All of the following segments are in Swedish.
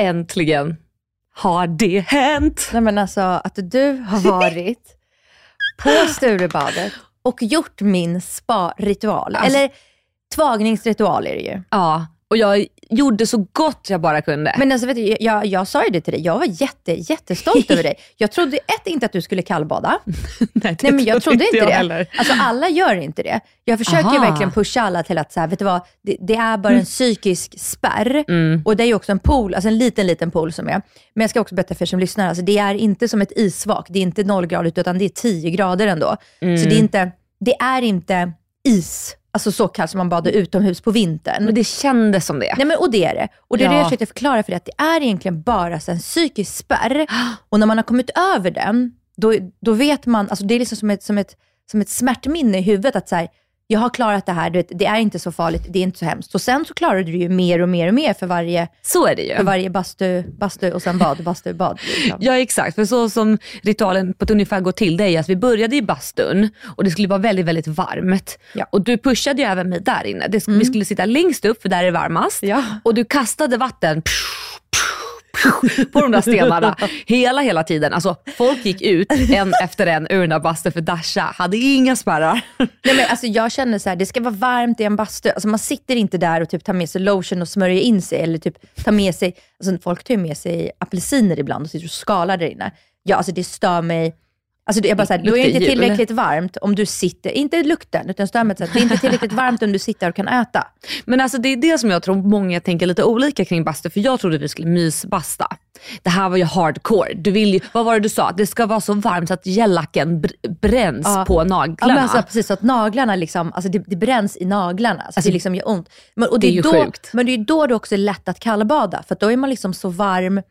Äntligen har det hänt. Nej men alltså att du har varit på Sturebadet och gjort min spa-ritual. Alltså- Eller tvagningsritual är det ju. Ja, och jag gjorde så gott jag bara kunde. Men alltså, vet du, jag, jag sa ju det till dig, jag var jätte, jättestolt över dig. Jag trodde ett, inte att du skulle kallbada. Nej, Nej men jag trodde inte jag det. heller. Alltså alla gör inte det. Jag försöker Aha. verkligen pusha alla till att, så här, vet du vad, det, det är bara en psykisk spärr. Mm. Och det är ju också en pool, alltså en liten, liten pool som är. Men jag ska också berätta för er som lyssnar, alltså det är inte som ett isvak. Det är inte nollgradigt, utan det är 10 grader ändå. Så Mm. det är, inte, det är inte is, alltså så kallt som man badar utomhus på vintern. Men det kändes som det. Nej, men, och det är det. Och det är det Ja. jag försökte förklara för dig, att det är egentligen bara en psykisk spärr. Och när man har kommit över den, då, då vet man, alltså det är liksom som ett, som ett, som ett smärtminne i huvudet, att så här, jag har klarat det här, du vet, det är inte så farligt, det är inte så hemskt. Och sen så klarar du ju mer och mer och mer för varje, Så är det ju. för varje bastu, bastu och sen bad, bastu, bad. Liksom. Ja exakt, för så som ritualen på ett ungefär går till det är att vi började i bastun och det skulle vara väldigt, väldigt varmt. Ja. Och du pushade ju även mig där inne. Det, Vi skulle sitta längst upp för där är det varmast. Ja. Och du kastade vatten på de där stenarna hela, hela tiden. Alltså folk gick ut en efter en ur den där bastun för Dasha hade inga spärrar. Nej, men alltså, jag känner så här, det ska vara varmt i en bastu. Alltså, man sitter inte där och typ tar med sig lotion och smörjer in sig. Eller typ tar med sig, alltså, folk tar ju med sig apelsiner ibland och sitter och skalar där inne. Ja, alltså det stör mig. Alltså, det- jag bara så här, då är det inte jul. tillräckligt varmt om du sitter, inte lukten, utan stör mig så det är inte tillräckligt varmt om du sitter och kan äta. Men alltså det är det som jag tror många tänker lite olika kring bastu. För jag trodde vi skulle mysbasta. Det här var ju hardcore. Du vill ju, vad var det du sa? Det ska vara så varmt så att gellacken br- bränns Ja. på Ja, naglarna. men alltså, precis, så att naglarna liksom, alltså det, det bränns i naglarna. Så det liksom gör ont. Men, och det är ju då, sjukt. Men det är då det också är lätt att kallbada, för då är man liksom så varm,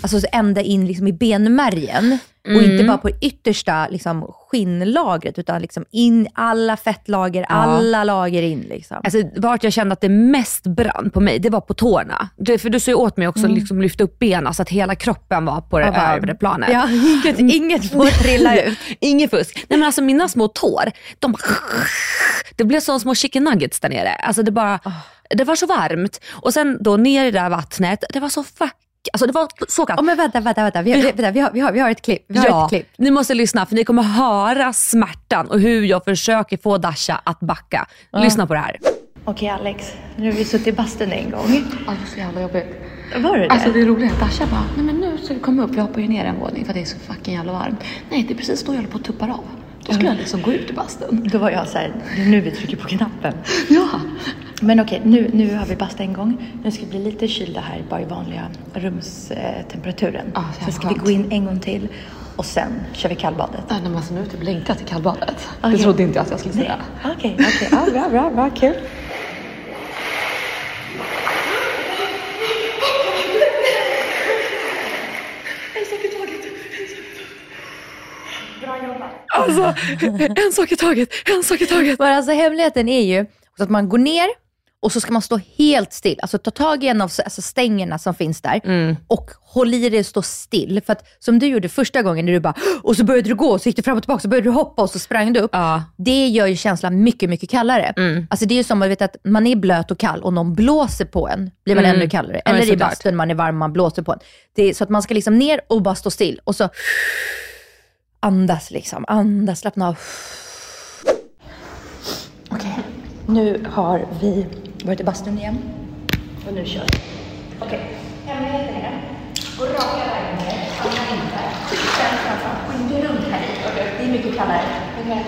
alltså så ända in liksom i benmärgen. Och Mm. inte bara på yttersta liksom, skinnlagret, utan liksom in alla fettlager, alla lager in. Liksom. Alltså, vart jag kände att det mest brann på mig, det var på tårna. Det, för du sa ju åt mig också att liksom lyfta upp benen så att hela kroppen var på det Ja, övre planet. Ja, inget, inget får trilla ut. Inget fusk. Nej men alltså mina små tår, de bara... Det blev som små chicken nuggets där nere. Alltså det bara... Det var så varmt. Och sen då ner i det där vattnet, det var så fuck... Alltså det var så kallt. Oh, men vänta, vänta, vänta. Vi har, vänta vi, har, vi, har, vi har ett klipp. Vi har Ja, ett klipp. ni måste lyssna för ni kommer höra smärtan och hur jag försöker få Dasha att backa. Lyssna på det här. Okej Alex, nu har vi suttit i bastun en gång. Alltså så jävla jobbigt. Var det Alltså det roliga är att Dasha bara, nej men nu ska vi komma upp, vi hoppar ju ner en våning för att det är så fucking jävla varmt. Nej, det är precis då jag håller på att tuppar av. Då skulle jag liksom gå ut ur bastun. Då var jag så här, det är nu vi trycker på knappen. Ja. Men okej, nu, nu har vi bastat en gång. Nu ska vi bli lite kylda här, bara i vanliga rumstemperaturen. Ah, så Sen ska skönt. vi gå in en gång till och sen kör vi kallbadet. Nej men alltså nu har jag typ längtat till kallbadet. Okej. Det trodde inte jag att jag skulle säga. Okej, okej. Ja, bra, bra, bra, kul. Alltså, en sak i taget, en sak i taget. Men alltså hemligheten är ju så att man går ner och så ska man stå helt still. Alltså ta tag i en av alltså, stängerna som finns där och håll i det och stå still. För att som du gjorde första gången när du bara, och så började du gå och så gick du fram och tillbaka, så började du hoppa och så sprang du upp. Ja. Det gör ju känslan mycket, mycket kallare. Alltså det är ju som att, vet, att man är blöt och kall och någon blåser på en, blir man ännu kallare. Ja, Eller i såklart. bastun, man är varm, man blåser på en. Det är så att man ska liksom ner och bara stå still och så andas liksom, andas, slappna av. Okej, nu har vi varit i bastun igen. Och nu kör vi. Okej, hemligheten är gå raka vägen ner, Hamna inte. Sen framför, gå inte runt här i. Det är mycket kallare. Okay.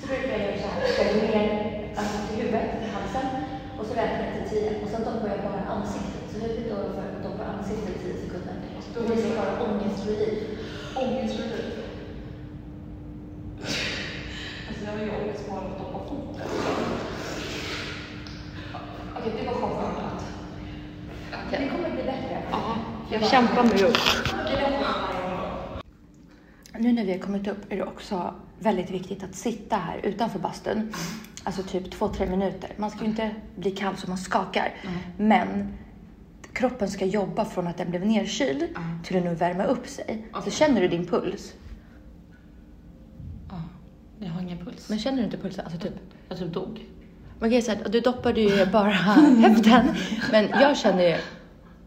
Så brukar jag göra så här. Jag går ner alltså, till huvudet, halsen och så räknar jag till tio. Och sen doppar jag bara ansiktet. Så huvudet då för att doppa ansiktet i tio sekunder. Då blir det bara ångestrelief. Ångestrelief. Alltså jag har ju ångest bara att doppa foten. Okej, det var chockartat. Det kommer bli bättre. Ja, jag kämpar mig upp. Nu när vi har kommit upp är det också väldigt viktigt att sitta här utanför bastun. Alltså typ två, tre minuter. Man ska ju inte bli kall så man skakar. Men kroppen ska jobba från att den blev nerkyld till att nu värma upp sig. Så känner du din puls? Ja, jag har ingen puls. Men känner du inte pulsen? Alltså typ Jag typ dog. Man kan ju säga att du doppade ju bara höften. Men jag känner ju,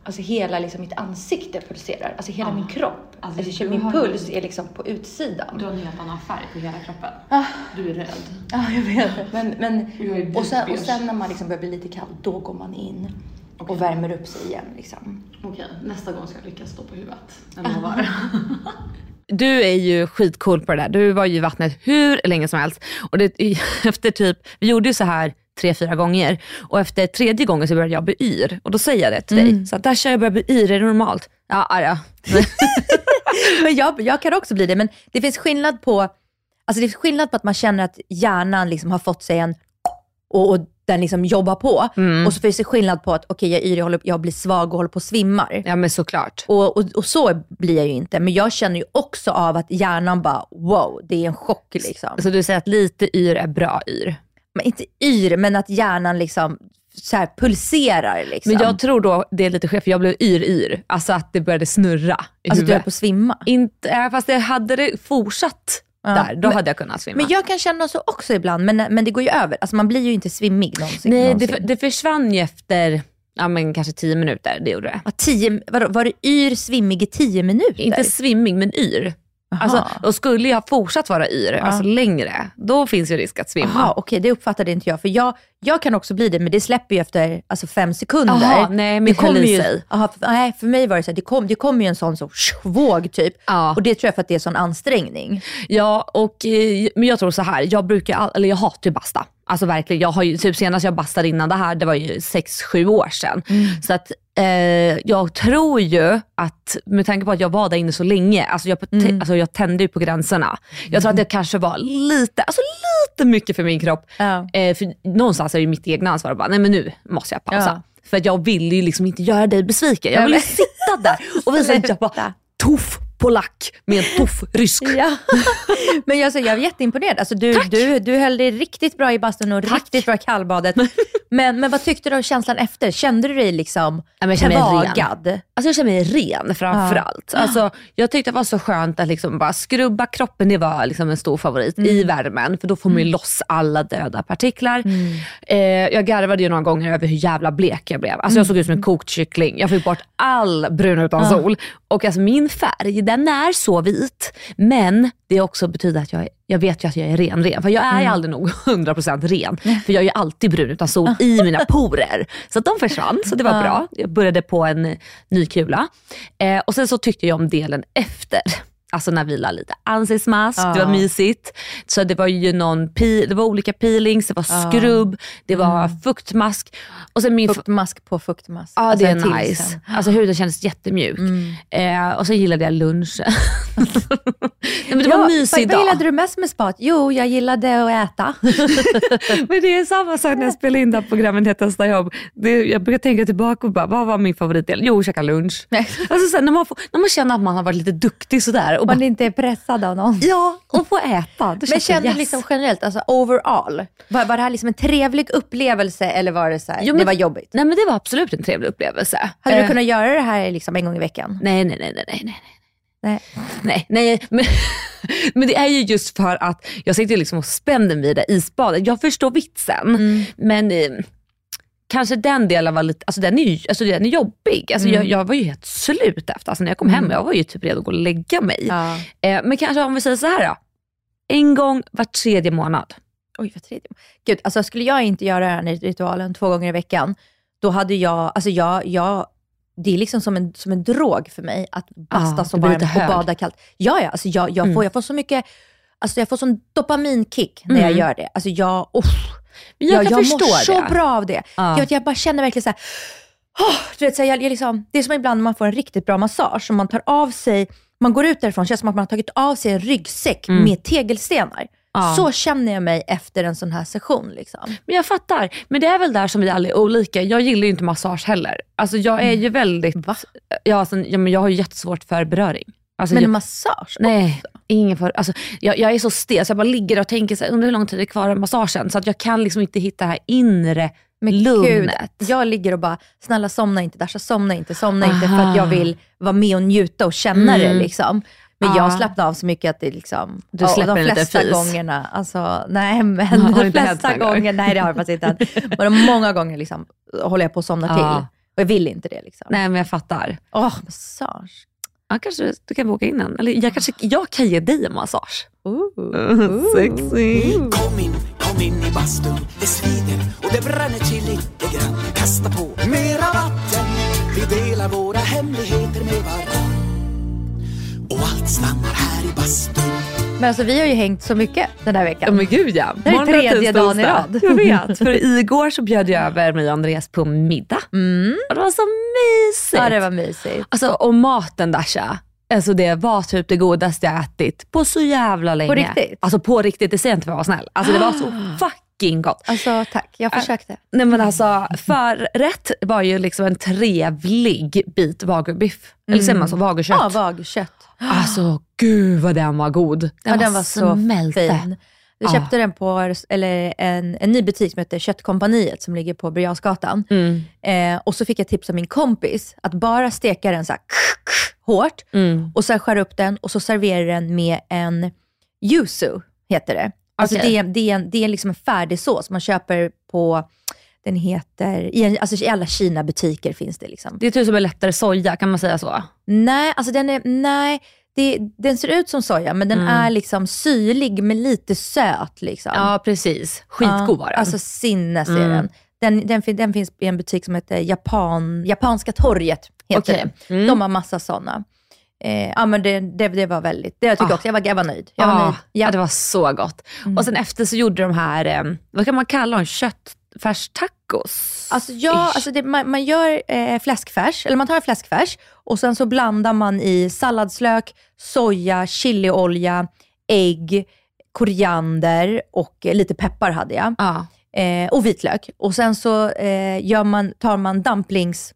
alltså hela liksom mitt ansikte pulserar. Alltså hela Ja. min kropp. Alltså, Alltså, du min puls är liksom på utsidan. Du har en helt annan färg på hela kroppen. Ah. Du är röd. Ja, jag vet. Men, men, och, sen, och sen när man liksom börjar bli lite kall, då går man in och värmer upp sig igen. Liksom. Okej, nästa gång ska jag lyckas stå på huvudet. Jag lovar. Du är ju skitcool på det där. Du var ju i vattnet hur länge som helst. Och det, efter typ, vi gjorde ju så här tre, fyra gånger och efter tredje gången så började jag bli yr. Och då säger jag det till dig. Så att där kör jag börjar bli yr, är det normalt? Ja, ja. Men jag, jag kan också bli det, men det finns skillnad på Alltså det finns skillnad på att man känner att hjärnan liksom har fått sig en och, och den liksom jobbar på. Och så finns det skillnad på att okej, jag är yr, jag, håller, jag blir svag och håller på och svimmar. ja men såklart. Och, och, och så blir jag ju inte. Men jag känner ju också av att hjärnan bara, wow, det är en chock liksom. Så du säger att lite yr är bra yr. Men inte yr, men att hjärnan liksom så här pulserar liksom. Men jag tror då det är lite skevt, för jag blev yr-yr. Alltså att det började snurra i alltså du är huvudet. på att svimma. Inte, äh, fast det hade det fortsatt Ja. där, då Men- hade jag kunnat svimma. Men jag kan känna så också ibland, men, men det går ju över. Alltså man blir ju inte svimmig någonsin. Nej, någonsin. det, det försvann ju efter ja, men kanske tio minuter. Det gjorde det. Ja, tio, vadå, var det yr svimmig i tio minuter? Inte svimmig, men yr. Aha. Alltså, och skulle jag fortsatt vara yr, alltså längre, då finns ju risk att svimma. Jaha, okej, det uppfattade inte jag. För jag, jag kan också bli det, men det släpper ju efter alltså, fem sekunder. Jaha, nej, men det kommer ju, sig. Aha, för, nej, för mig var det så här, det kom, det kom ju en sån så, våg typ. Ja. Och det tror jag för att det är sån ansträngning. Ja, och, eh, men jag tror så här, jag brukar, eller jag hatar ju basta. Alltså verkligen, jag har ju, typ senast jag bastade innan det här, det var ju 6-7 år sedan. Så att eh, jag tror ju att, med tanke på att jag var där inne så länge, alltså jag, te, alltså jag tände ju på gränserna. Jag tror att det kanske var lite, alltså lite mycket för min kropp. Ja. Eh, för någonstans är det ju mitt egna ansvar att bara, nej men nu måste jag pausa. För att jag vill ju liksom inte göra dig besviken. Jag vill sitta där och visa att jag bara, tuff polack med en tuff rysk. Ja. men alltså, jag är jätteimponerad. Alltså, du, du, du höll dig riktigt bra i bastun och riktigt bra i kallbadet. men, men vad tyckte du av känslan efter? Kände du dig liksom Ja, men jag känner mig ren. Alltså jag känner mig ren framförallt. Alltså, jag tyckte det var så skönt att liksom bara skrubba kroppen, det var liksom en stor favorit i värmen. För då får man ju loss alla döda partiklar. Eh, jag garvade ju några gånger över hur jävla blek jag blev. Alltså jag såg ut som en kokt kyckling. Jag fick bort all brun utan sol. Och alltså min färg, den är så vit. Men det också betyder att jag, jag vet ju att jag är ren ren. För jag är ju aldrig nog 100% ren. För jag är ju alltid brun utan sol i mina porer. Så de försvann, så det var bra. Jag började på en ny kula. Eh, och sen så tyckte jag om delen efter. Alltså när vi la lite ansiktsmask, det var mysigt. Så det var ju någon pi- det var olika peelings, det var skrubb, det var fuktmask. Och sen min Fuktmask på fuktmask. Ja Alltså det är nice. sen. Alltså huden kändes jättemjuk. Eh, och sen gillade jag lunchen. Nej, men det var en mysig vad, dag. vad gillade du mest med spat? Jo, jag gillade att äta. Men det är samma sak när jag spelar in det här programmet testar jobb. Det, jag brukar tänka tillbaka och bara, vad var min favoritdel? Jo, käka lunch. Alltså, sen, när, man får, när man känner att man har varit lite duktig sådär. Och bara, Man inte är pressad av någon. ja, och få äta. Men kände det du yes. liksom generellt, alltså overall, var, var det här liksom en trevlig upplevelse eller var det så här, Jo, men- det var jobbigt? Nej men det var absolut en trevlig upplevelse. Hade du Eh, kunnat göra det här liksom en gång i veckan? Nej, nej, nej, nej, nej, nej. Nej. Nej, men, men det är ju just för att jag sitter liksom och spänner mig i det isbadet. Jag förstår vitsen, Mm. men eh, kanske den delen var lite, alltså den är ju alltså den är jobbig. Alltså Mm. jag, jag var ju helt slut efter, alltså när jag kom hem, jag var ju typ redo att gå och lägga mig. Ja. Eh, men kanske om vi säger så här då. En gång var tredje månad. Oj, vad tredje. Gud, alltså skulle jag inte göra den här ritualen två gånger i veckan, då hade jag, alltså jag, jag det är liksom som en, som en drog för mig att basta blir varmt lite och bada kallt. Ja, ja, alltså jag, jag, Mm. får, jag får så mycket, alltså jag får sån dopaminkick när jag Mm. gör det. Alltså jag, Men jag jag, jag mår så det. bra av det. Ja. Jag, jag bara känner verkligen så här, åh, du vet, så här, jag, jag liksom, det är som ibland när man får en riktigt bra massage och man tar av sig, man går ut därifrån, känns som att man har tagit av sig en ryggsäck Mm. med tegelstenar. Ja. Så känner jag mig efter en sån här session. Liksom. Men jag fattar. Men det är väl där som vi alla är olika. Jag gillar ju inte massage heller. Alltså jag är ju väldigt, Va? ja, alltså, ja, men jag har ju jättesvårt för beröring. Alltså, Men jag, massage? nej, ingen för, alltså, jag, jag är så stel så jag bara ligger och tänker så här, undrar hur lång tid det är kvar av massagen. Så att jag kan liksom inte hitta det här inre Men Gud, lugnet. jag ligger och bara, snälla somna inte Dasha, somna inte, somna inte för Aha. att jag vill vara med och njuta och känna det. Mm. Men Ja. jag slappnar av så mycket att det liksom, Du och släpper de flesta fis. gångerna, alltså nej men de flesta gånger, nej det har jag faktiskt inte hänt. Men många gånger liksom, håller jag på att somna Ja. till. Och jag vill inte det. Liksom. Nej men jag fattar. Åh, massage. Ja, kanske du kan boka in en. Eller jag, kanske, jag kan ge dig en massage. Ooh. Sexy. Kom in, kom in i bastun, det svider och det bränner till lite grann. Kasta på mera vatten, vi delar våra hemligheter med varann. Och allt stannar här i bastun. Men alltså vi har ju hängt så mycket den här Ja veckan. men gud ja. Det är Måndag, tredje dagen i rad. Jag vet. För igår så bjöd jag över mig och Andreas på middag. Mm. Och det var så mysigt. Ja, det var mysigt. Alltså och maten Dasha. Alltså det var typ det godaste jag ätit på så jävla länge. riktigt? Alltså på riktigt, det säger jag inte för att vara snäll. Alltså det var så fucking gott. Alltså tack, jag försökte. Nej men alltså förrätt var ju liksom en trevlig bit wagyubiff. Eller säger man så? Wagykött. Ja, vagkött. Alltså gud vad den var god. Den, ja, den var så smälte. fin. Jag Ja. köpte den på eller en, en ny butik som heter Köttkompaniet som ligger på Birger. Mm. Eh, och så fick jag tips av min kompis att bara steka den så här hårt Mm. och sen skära upp den och så servera den med en yuzu, heter det. Alltså Okej. det, är- det, är en, det är liksom en färdig sås man köper på, den heter, i, alltså i alla Kina-butiker finns det liksom. Det är typ som en lättare soja, kan man säga så? Nej, alltså den är, nej, det, den ser ut som soja men den Mm. är liksom syrlig men lite söt. Liksom. Ja precis. Skitgod var den. Alltså sinnes är Mm. den. Den, den, den finns i en butik som heter Japan, Japanska torget. Heter det. Mm. De har massa sådana. Eh, ja, men det, det, det var väldigt, det jag tycker Ah. också, jag var, jag var nöjd. Jag var ja, nöjd. Ja. ja, det var så gott. Mm. Och sen efter så gjorde de här, eh, vad kan man kalla dem, köttfärstacos? Alltså, ja, alltså det, man, man gör eh, fläskfärs, eller man tar fläskfärs och sen så blandar man i salladslök, soja, chiliolja, ägg, koriander och eh, lite peppar hade jag. Ja. Eh, och vitlök. Och sen så eh, gör man, tar man dumplingsdeg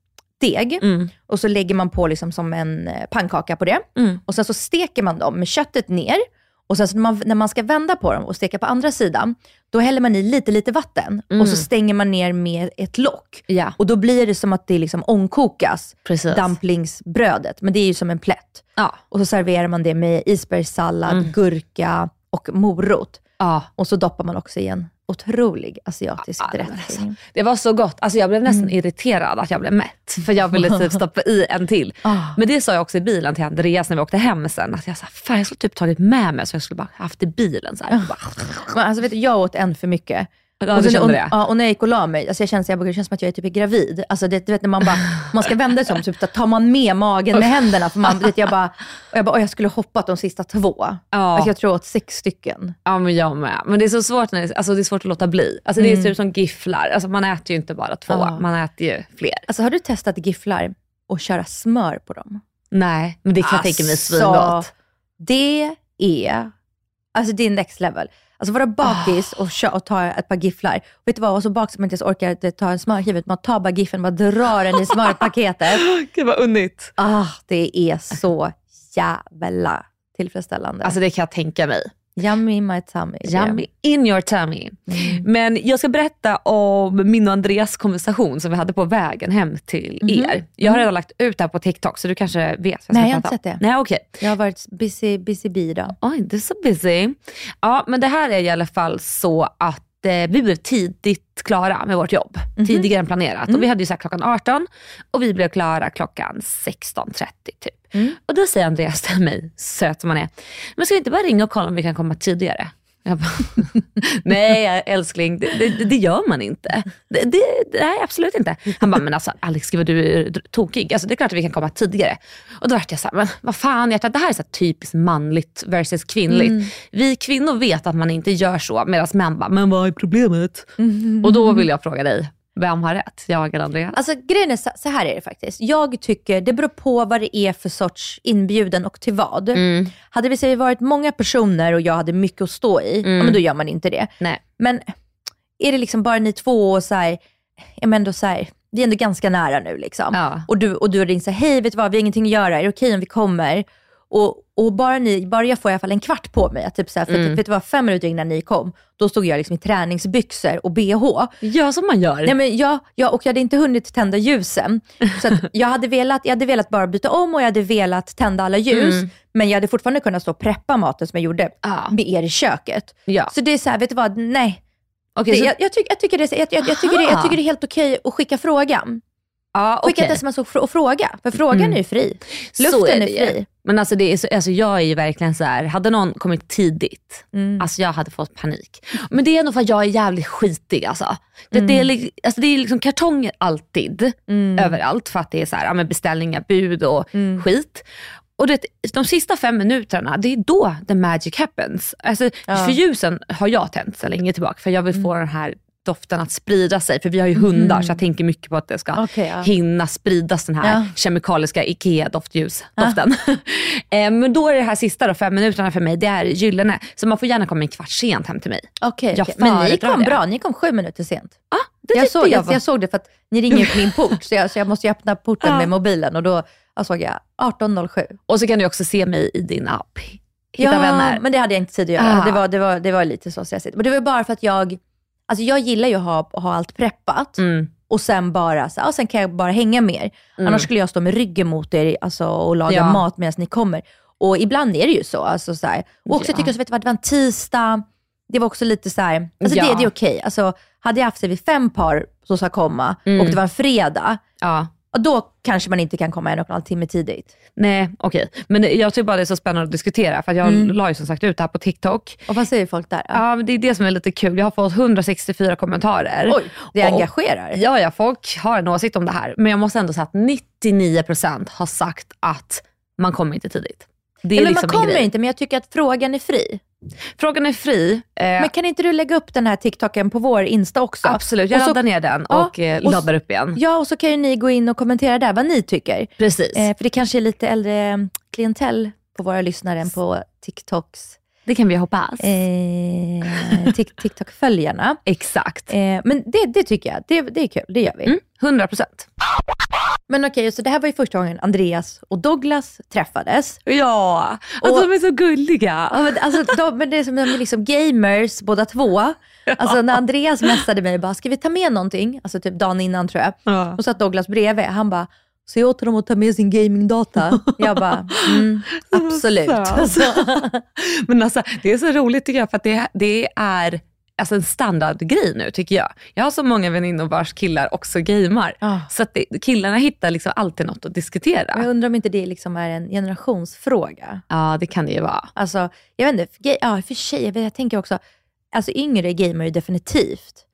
Mm. och så lägger man på liksom som en eh, pannkaka på det. Mm. Och sen så steker man dem med köttet ner. Och sen så när man, när man ska vända på dem och steka på andra sidan, då häller man i lite, lite vatten och Mm. så stänger man ner med ett lock. Ja, Och då blir det som att det liksom ångkokas, precis. dumplingsbrödet. Men det är ju som en plätt. Ja. Och så serverar man det med isbergssallad, Mm. gurka och morot. Ja. Och så doppar man också i en otrolig asiatisk Ja, men alltså. Det var så gott. Alltså jag blev nästan Mm. irriterad att jag blev mätt. För jag ville typ stoppa i en till. Ah. Men det sa jag också i bilen till Andreas när vi åkte hem sen. Att jag sa, fan jag skulle typ tagit med mig så jag skulle bara haft i bilen. Så här. Bara, Men alltså vet du, jag åt en för mycket. Ja, och, sen, och, det? ja, och när jag gick och la mig, alltså jag kände, så jag bara, det känns som att jag är typ gravid. Alltså det, du vet när man bara, man ska vända sig om, typ, tar man med magen med händerna. För man, vet, jag bara, och jag bara, "Oj, jag skulle hoppat de sista två. Ja. Alltså jag tror åt sex stycken. Ja men jag med. Men det är så svårt, när, alltså, det är svårt att låta bli. Alltså, det är Mm. typ som gifflar. Alltså, man äter ju inte bara två, Ja. man äter ju fler. Alltså har du testat gifflar och köra smör på dem? Nej, men det kan jag tänka mig Alltså, svingott. det är, alltså det är next level. Alltså vara bakis Ah. och, kö- och ta ett par gifflar. Vet du vad, och så bakis att man inte ens orkar ta en smörkniv, man tar bara giffen och drar den i smörpaketet. Gud vad unnigt. Ah, det är så jävla tillfredsställande. Alltså det kan jag tänka mig. Yummy in my tummy. Yummy in your tummy. Men jag ska berätta om min och Andreas konversation som vi hade på vägen hem till er. Jag har redan lagt ut det här på TikTok så du kanske vet vad jag ska Mhm. Nej, jag har prata inte om. sett det. Nej, okej. Jag har varit busy, busy bee idag. Oj, du är så busy. Ja, men det här är i alla fall så att eh, vi blev tidigt klara med vårt jobb. Mhm. Tidigare än planerat. Mm. Och vi hade ju sagt klockan 18 och vi blev klara klockan 16.30 typ. Mm. Och då säger Andreas till mig, söt som han är, men ska vi inte bara ringa och kolla om vi kan komma tidigare? Jag bara, nej älskling, det, det, det gör man inte. Det, det, nej absolut inte. Han bara, men alltså Alex, gud du är tokig. Alltså, det är klart att vi kan komma tidigare. Och då vart jag såhär, men vad fan hjärtat, det här är så typiskt manligt versus kvinnligt. Vi kvinnor vet att man inte gör så, medan män bara, men vad är problemet? Och då vill jag fråga dig, vem har rätt? Jag eller Andreas? Alltså grejen är så, så här är det faktiskt. Jag tycker, det beror på vad det är för sorts inbjudan och till vad. Mm. Hade vi säg varit många personer och jag hade mycket att stå i, ja, men då gör man inte det. Nej. Men är det liksom bara ni två och så här, ja, men då så här, vi är ändå ganska nära nu liksom. Ja. Och du, och du ringt så här, hej vet du vad, vi har ingenting att göra, är det okej om vi kommer? Och, och bara, ni, bara jag får i alla fall en kvart på mig, typ så här, för Mm. att, vet du vad, fem minuter innan ni kom, då stod jag liksom i träningsbyxor och bh. Gör som man gör. Nej, men jag, jag, och jag hade inte hunnit tända ljusen. Så jag, hade velat, jag hade velat bara byta om och jag hade velat tända alla ljus. Mm. Men jag hade fortfarande kunnat stå och preppa maten som jag gjorde Ja. med er i köket. Ja. Så det är så här, vet du vad, nej. Okej, Det, så, jag, jag, tycker, jag, tycker det, är- jag, jag, jag, tycker det, jag Aha. tycker det är helt okej att skicka frågan. Ja, Skicka okej. ett sms och, fr- och fråga, för frågan Mm. är ju fri. Luften är, ju. fri. Men alltså, det är så, alltså jag är ju verkligen så här, hade någon kommit tidigt, Mm. alltså jag hade fått panik. Men det är nog för att jag är jävligt skitig alltså. Det, det, är, li- alltså, det är liksom kartonger alltid, Mm. överallt för att det är så här, ja, beställningar, bud och skit. Och det, de sista fem minuterna, det är då the magic happens. Alltså, För ljusen har jag tänt så länge tillbaka för jag vill få den här doften att sprida sig. För vi har ju hundar så jag tänker mycket på att det ska Okej, ja. hinna spridas den här Ja. kemikaliska IKEA-doftljusdoften. eh, men då är det här sista då, fem minuterna för mig, det är gyllene. Så man får gärna komma en kvart sent hem till mig. Okej, Jag okej. men ni kom det. bra, ni kom sju minuter sent. Ah, det Jag såg, jag, var- jag såg det för att ni ringer på min port, så jag, så jag måste ju öppna porten Ja. med mobilen och då jag såg jag 18.07. Och så kan du också se mig i din app. Hitta ja, vänner. men det hade jag inte tid att göra. Ah. Det, var, det, var, det var lite så stressigt. Men det var bara för att jag, alltså jag gillar ju att ha, ha allt preppat Mm. och sen bara, så, ja, sen kan jag bara hänga med er. Annars skulle jag stå med ryggen mot er alltså, och laga Ja. mat medan ni kommer. Och ibland är det ju så. Alltså, så här. Och också Ja. tycker jag vet det var en tisdag, det var också lite så här, alltså Ja. det, det är okej. Alltså, hade jag haft sig vid fem par som ska komma Mm. och det var en fredag, Ja. Ja, då kanske man inte kan komma en och en halv timme tidigt. Nej, okej. Men det- jag tycker bara det är så spännande att diskutera för att jag Mm. la ju som sagt ut det här på TikTok. Och vad säger folk där? Ja, men det är det som är lite kul. Jag har fått 164 kommentarer. Oj, det Och- engagerar. Ja, ja, folk har en åsikt om det här. Men jag måste ändå säga att 99% har sagt att man kommer inte tidigt. Det är men liksom man kommer inte, men jag tycker att frågan är fri. Frågan är fri. Eh, Men kan inte du lägga upp den här TikToken på vår Insta också? absolut, jag Och så- laddar ner den Ja, och eh, och så- laddar upp igen. Ja, och så kan ju ni gå in och kommentera där vad ni tycker. Precis. Eh, för det kanske är lite äldre klientell på våra lyssnare än på TikToks. Det kan vi hoppas. Eh, Tik- TikTok-följarna. Exakt. Eh, men det, det tycker jag, det, det är kul, det gör vi. Mm, 100%. Men okej, så det här var ju första gången Andreas och Douglas träffades. Ja, och, Och- de är så gulliga. Ja, men, alltså, de, men det är som de är liksom gamers båda två. Alltså när Andreas messade mig bara, ska vi ta med någonting? Alltså typ dagen innan tror jag. Ja. Och satt Douglas bredvid. Han bara, säg åt honom att ta med sin gamingdata. Jag bara, mm, absolut. Alltså, Men alltså, det är så roligt tycker jag för att det, det är alltså en standardgrej nu tycker jag. Jag har så många väninnor vars killar också gamer. Ja. Så att det, killarna hittar liksom alltid något att men diskutera. jag undrar om inte det liksom är en generationsfråga. Ja, det kan det ju vara. Alltså, jag vet inte, ja, för sig, jag, vet, jag tänker också, alltså yngre gamer definitivt.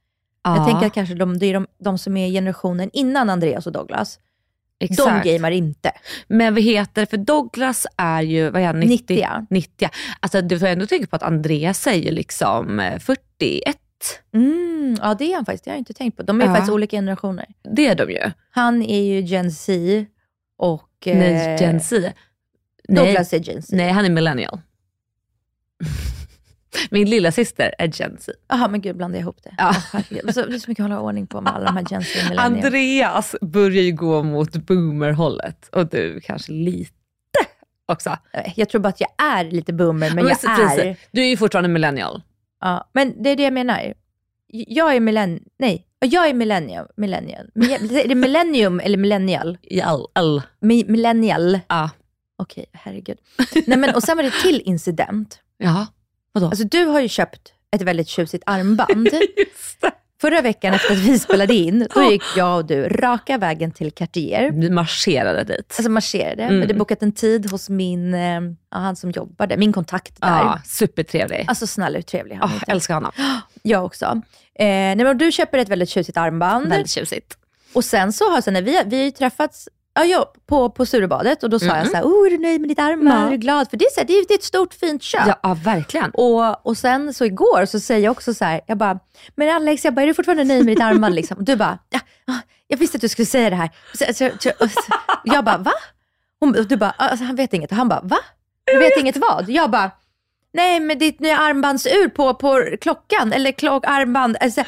Ja, Jag tänker att kanske de, det är de, de som är generationen innan Andreas och Douglas. Exakt. De gamar inte. Men vad heter för Douglas är ju, vad är han, 90? 90. 90. Alltså du får ändå tänka på att Andreas ju liksom eh, 41. Mm, ja, det är han faktiskt. Det har jag inte tänkt på. De är Ja. faktiskt olika generationer. Det är de ju. Han är ju Gen Z och... eh, Nej, Gen Z. Nej. Douglas är Gen Z. Nej, han är millennial. Min lilla syster är Gen Z. Jaha, men gud, blandade jag ihop det? Ja. Det är så mycket att hålla ordning på med alla de här Gen Z och millennials. Andreas börjar ju gå mot boomer-hållet och du kanske lite också. Eh, Jag tror bara att jag är lite boomer, men jag så- precis. är... Du är ju fortfarande millennial. Ja, men det är det jag menar. Jag är millenn... Nej, jag är millennium. millennial. Men- Är det millennium eller millennial? I all, all. Mi- Millennial. Ja. Okej, herregud. Nej, men, och sen var det till incident. Ja, vadå? Alltså du har ju köpt ett väldigt tjusigt armband. Förra veckan efter att vi spelade in, då gick jag och du raka vägen till Cartier. Vi marscherade dit. Alltså marscherade. Mm. Vi hade bokat en tid hos min, eh, ja, han som jobbade, min kontakt där. Ja, supertrevlig. Alltså snälla hur trevlig han Oh, är. älskar honom. Jag också. Eh, nej, men du köper ett väldigt tjusigt armband. Väldigt tjusigt. Och sen så har sen när vi, vi har ju träffats ja, ja, på, på Sturebadet och då sa jag så här, oh, är du nöjd med ditt armband? Ja. Är du glad? För det är, så här, det är, ett stort fint köp. Ja, ja verkligen. Och, och sen så igår så säger jag också så här, jag bara, men Alex, jag bara, är du fortfarande nöjd med ditt armband? Liksom? Och du bara, ja, ja, jag visste att du skulle säga det här. Så, så, så, jag bara, va? Hon, och du bara, alltså, han vet inget. Och han bara, va? Du vet inget vad? Jag bara, nej men ditt nya armbandsur på, på klockan, eller klock, armband. Alltså,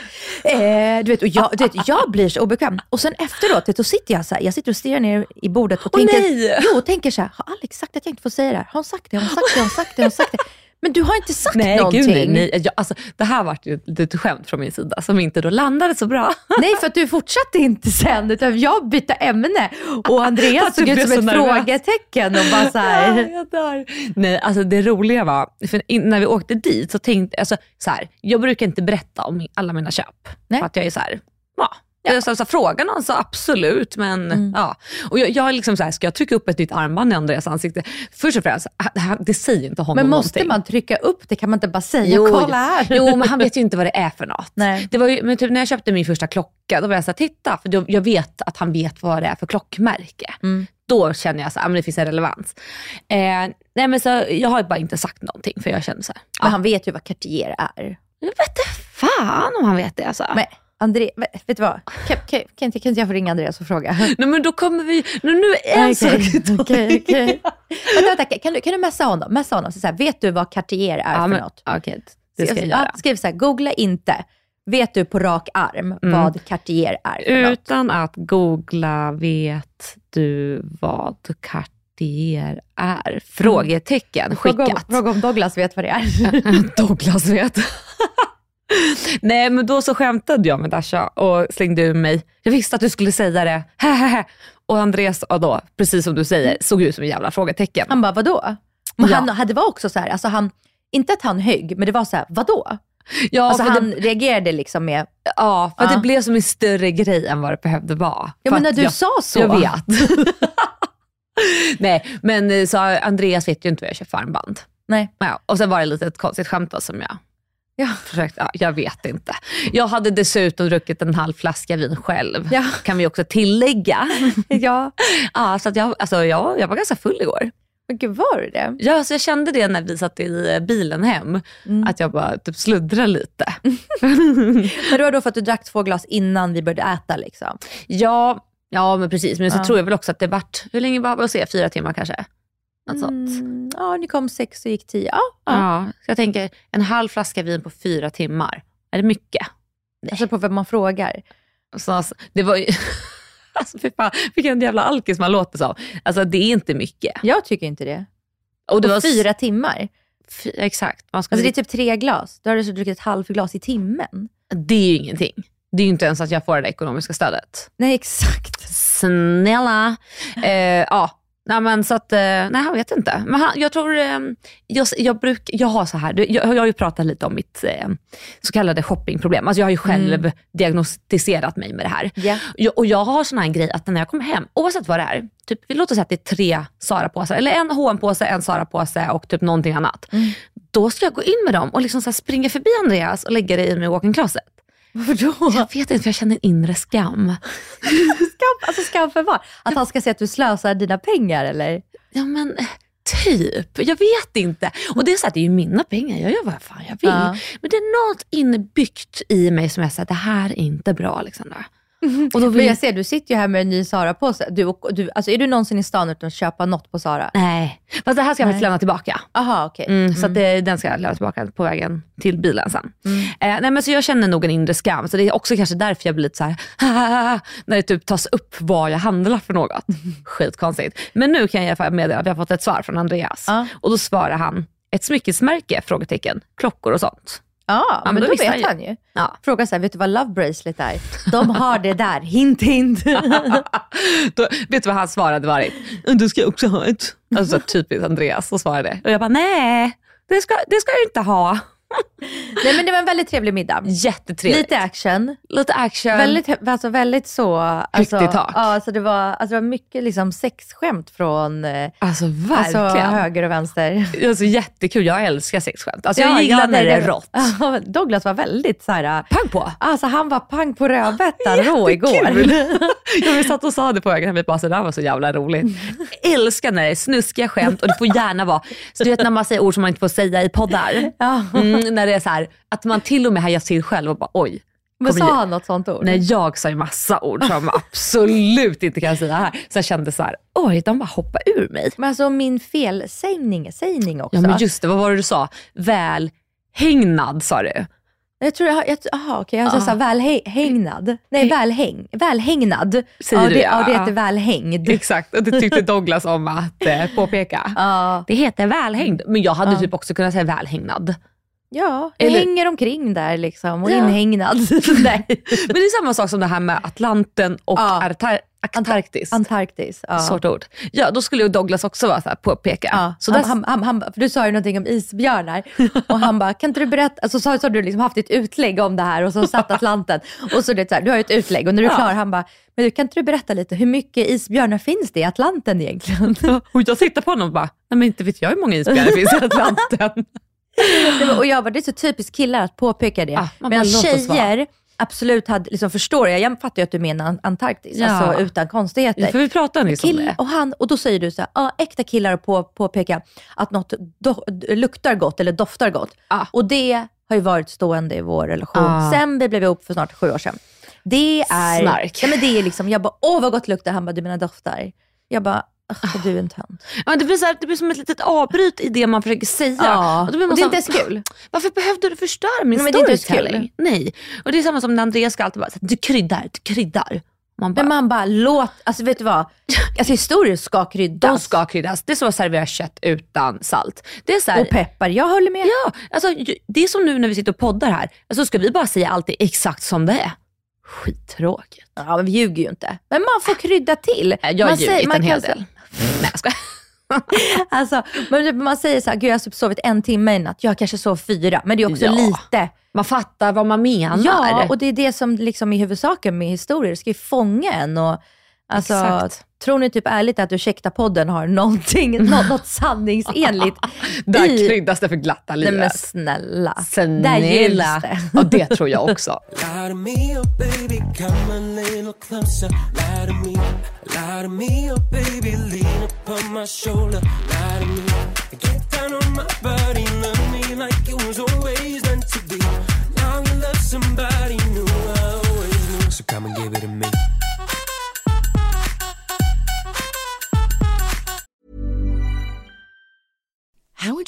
eh, du vet, och jag, du vet, jag blir så obekväm. Och sen efteråt, vet, då sitter jag så här, jag sitter och stirrar ner i bordet och Åh, tänker, nej! jo, och tänker så här, har Alex sagt att jag inte får säga det här? Har hon sagt det? Har hon sagt det? Har hon sagt det? Har hon sagt det? Men du har inte sagt Nej, någonting. gud nej. nej. Jag, alltså, det här var ju ett litet skämt från min sida som inte då landade så bra. Nej, för att du fortsatte inte sen, utan jag bytte ämne. Och Andreas såg ut som så ett nervös. frågetecken och bara så här. dör. Nej, alltså det roliga var, när vi åkte dit så tänkte alltså, så här, jag brukar inte berätta om alla mina köp. Nej. För att jag är så här, ja. Jag så, så, fråga någon så absolut, men Mm. ja. Och jag, jag är liksom så här, ska jag trycka upp ett nytt armband i Andreas ansikte? Först och främst, det, säger inte honom Men måste någonting. man trycka upp det? Kan man inte bara säga, Jo, kolla här? Jo, men han vet ju inte vad det är för något. Nej. Det var ju, men typ när jag köpte min första klocka, då var jag så här, titta, för då, jag vet att han vet vad det är för klockmärke. Mm. Då känner jag så här, men det finns en relevans. Eh, nej, men så, jag har bara inte sagt någonting, för jag känner så här, Men ja, han vet ju vad Cartier är. jag vet inte fan om han vet det. Alltså. Men André, vet du vad? Kan, kan, kan, inte, kan inte jag få ringa Andreas och fråga? Nej, men då kommer vi, nu, nu är en sak okej, okej. Vänta, vänta, kan du, kan du messa honom? Messa honom. Så så här, vet du vad Cartier är Ja, för men, något? okej, det ska jag Ja, göra. Skriv så här, googla inte. Vet du på rak arm vad Cartier är för något? Utan att googla, vet du vad Cartier är? Frågetecken Fråga om, skickat. fråga om Douglas vet vad det är. Douglas vet. Nej men då så skämtade jag med Dasha och slängde ur mig, jag visste att du skulle säga det, och Andreas ja då, precis som du säger, såg ut som en jävla frågetecken. Han bara, vadå? Men Ja. han, det var också så här, alltså han, inte att han högg, men det var så här, vadå? Ja, alltså han det, reagerade liksom med, ja, för Ja. det blev som en större grej än vad det behövde vara. ja men när du jag, sa så. Jag vet. Nej, men eh, så Andreas vet ju inte vad jag köpt för armband. Nej. Ja, och sen var det lite ett konstigt skämt då som jag Ja. försökte, ja, jag vet inte. Jag hade dessutom druckit en halv flaska vin själv, Ja. kan vi också tillägga. ja. ja, så att jag, alltså, jag, jag var ganska full igår. Men gud, var du det? Ja, så jag kände det när vi satt i eh, bilen hem, Mm. att jag bara typ sluddrade lite. Men det var då för att du drack två glas innan vi började äta liksom? ja, ja, men precis. Men så tror jag väl också att det vart, hur länge var det? Se, fyra timmar kanske? Något sånt. Mm, ja, ni kom sex och gick tio. Ja, ja. Ja, så jag tänker en halv flaska vin på fyra timmar. Är det mycket? Alltså på vem man frågar. Så, alltså, det var ju... Alltså fy fan, vilken jävla alkis man låter som. Alltså det är inte mycket. Jag tycker inte det. Och det På var fyra timmar. Fy, exakt. Man ska Alltså det är typ tre glas. Då har du så druckit ett halvglas i timmen. det är ju ingenting. Det är ju inte ens att jag får det ekonomiska stödet. Nej, exakt. Snälla. Eh, ja, nej men så att, eh, nej jag vet inte. Men han, jag tror, eh, jag, jag, bruk, jag har så här, jag, jag har ju pratat lite om mitt eh, så kallade shoppingproblem. Alltså jag har ju själv diagnostiserat mig med det här. Ja. Jag, och jag har sån här grej att när jag kommer hem, oavsett vad det är, typ, vi låter säga att det är tre Sara-påsar, eller en hm påse en Sara-påse och typ någonting annat. Då ska jag gå in med dem och liksom så springa förbi Andreas och lägga det i min walk-in closet. Varför då? Jag vet inte, för jag känner en inre skam. Skam, alltså skam för vad? Att han ska se att du slösar dina pengar eller? Ja men eh, typ, jag vet inte. Och det är så att det är ju mina pengar, jag gör vad fan jag vill. Ja. Men det är något inbyggt i mig som är såhär, det här är inte bra Alexandra. Och då vill Men jag ser, du sitter ju här med en ny Sara-påse. Du, du, alltså, är du någonsin i stan utan att köpa något på Sara? Nej, fast det här ska jag faktiskt lämna tillbaka. Aha, okej. Mm, Så att det, den ska jag lämna tillbaka på vägen till bilen sen. Eh, nej, men så jag känner nog en inre skam, så det är också kanske därför jag blir lite så här, när det typ tas upp vad jag handlar för något. Skitkonstigt. Men nu kan jag meddela att vi har fått ett svar från Andreas. Ja. Och då svarar han, ett smyckesmärke? Frågetecken. Klockor och sånt. Ja, men men då då, vet han ju. han ju. Ja. Fråga så här, vet du vad Love Bracelet är? De har det där, hint hint. Då, vet du vad hans svar hade varit? Du ska också ha ett. Alltså typiskt Andreas som svarade. Och jag bara, nej det ska, det ska jag inte ha. Nej men det var en väldigt trevlig middag. Jättetrevligt. Lite action. Lite action. Väldigt, alltså väldigt så... Alltså, Högt i tak. Ja, alltså det, var, alltså det var mycket liksom sexskämt från eh, Alltså alltså, verkligen. höger och vänster. Alltså, jättekul, jag älskar sexskämt. Alltså, Ja, jag gillar när det är rått. Douglas var väldigt så här... Pang på! Alltså han var pang på rödbetan rå igår. ja, vi satt och sa det på vägen hem, vi bara, så det här var så jävla roligt. älskar när det är snuskiga skämt och det får gärna vara, så du vet när man säger ord som man inte får säga i poddar. Ja. Mm, när det är så här, att man till och med hajar till själv och bara oj. Men sa han något sånt ord? Nej jag sa ju massa ord som absolut inte kan säga här. Så jag kände så här, oj de bara hoppar ur mig. Men alltså min felsägning sägning också. Ja men just det, vad var det du sa? Välhägnad sa du. Jag tror jag, jag aha, okej, jag sa här, välhägnad. Nej, välhäng, välhägnad. Säger ja, du, det, ja. ja, det heter välhängd. Exakt, och det tyckte Douglas om att eh, påpeka. Ja, Det heter välhängd, men jag hade Ja. typ också kunnat säga välhägnad. Ja jag Eller- hänger omkring där liksom och Ja. inhägnad. Nej. Men det är samma sak som det här med Atlanten och Ja. Artar- Antarktis. Antarktis. Ja. Svårt ord. Ja, då skulle ju Douglas också vara så här påpeka. Ja, Så han, han, han, han, för du sa ju någonting om isbjörnar och han bara, kan inte du berätta, alltså, så, så har du liksom haft ett utlägg om det här och så satt Atlanten och så det så här, du har ju ett utlägg och när du är klar, han bara, men du, kan inte du berätta lite, hur mycket isbjörnar finns det i Atlanten egentligen? och jag tittar på honom och bara, nej men inte vet jag hur många isbjörnar det finns i Atlanten. Och jag bara, det är så typiskt killar att påpeka det. Ja, man Medan tjejer absolut hade, liksom förstår jag, jag fattar ju att du menar Antarktis, Ja. alltså utan konstigheter. För vi pratade nyss om det. och, han, och då säger du så här, ja, äkta killar på, påpeka att något do, luktar gott eller doftar gott. Ja. Och det har ju varit stående i vår relation Ja. sen vi blev ihop för snart sju år sedan. Det är, Snark. Ja, men det är liksom, jag bara, åh vad gott luktar. Han bara, du menar doftar? Jag bara, "Ugh, du är en tönt. Ja, det, blir så här, det blir som ett litet avbryt i det man försöker säga. Och då blir man och det är inte ens kul. Varför behövde du förstöra min Nej, storytelling? Nej. Och det är samma som när Andreas ska alltid bara, du kryddar, du kryddar. Man bara, Men man bara, låt, alltså vet du vad? Alltså historier ska kryddas. de ska kryddas. Det är som att servera kött utan salt. Det är så här, Och peppar, jag håller med. Ja, alltså, det är som nu när vi sitter och poddar här. Alltså, ska vi bara säga alltid exakt som det är? Skittråkigt. Ja, men vi ljuger ju inte. Men man får krydda till. Jag har man ljugit en hel del. Nej jag skojar. Alltså, men typ man säger så här, gud jag har typ sovit en timme i natt, jag kanske sov fyra, men det är också Ja. lite. Man fattar vad man menar. Ja, och det är det som liksom är huvudsaken med historier, det ska ju fånga en. Och, alltså, Exakt. Tror ni typ ärligt att Ursäkta-podden har någonting, något, något sanningsenligt Där i... kryddas det för glatta Nej men livet. snälla, där Snälla. gills det. Ja, det tror jag också.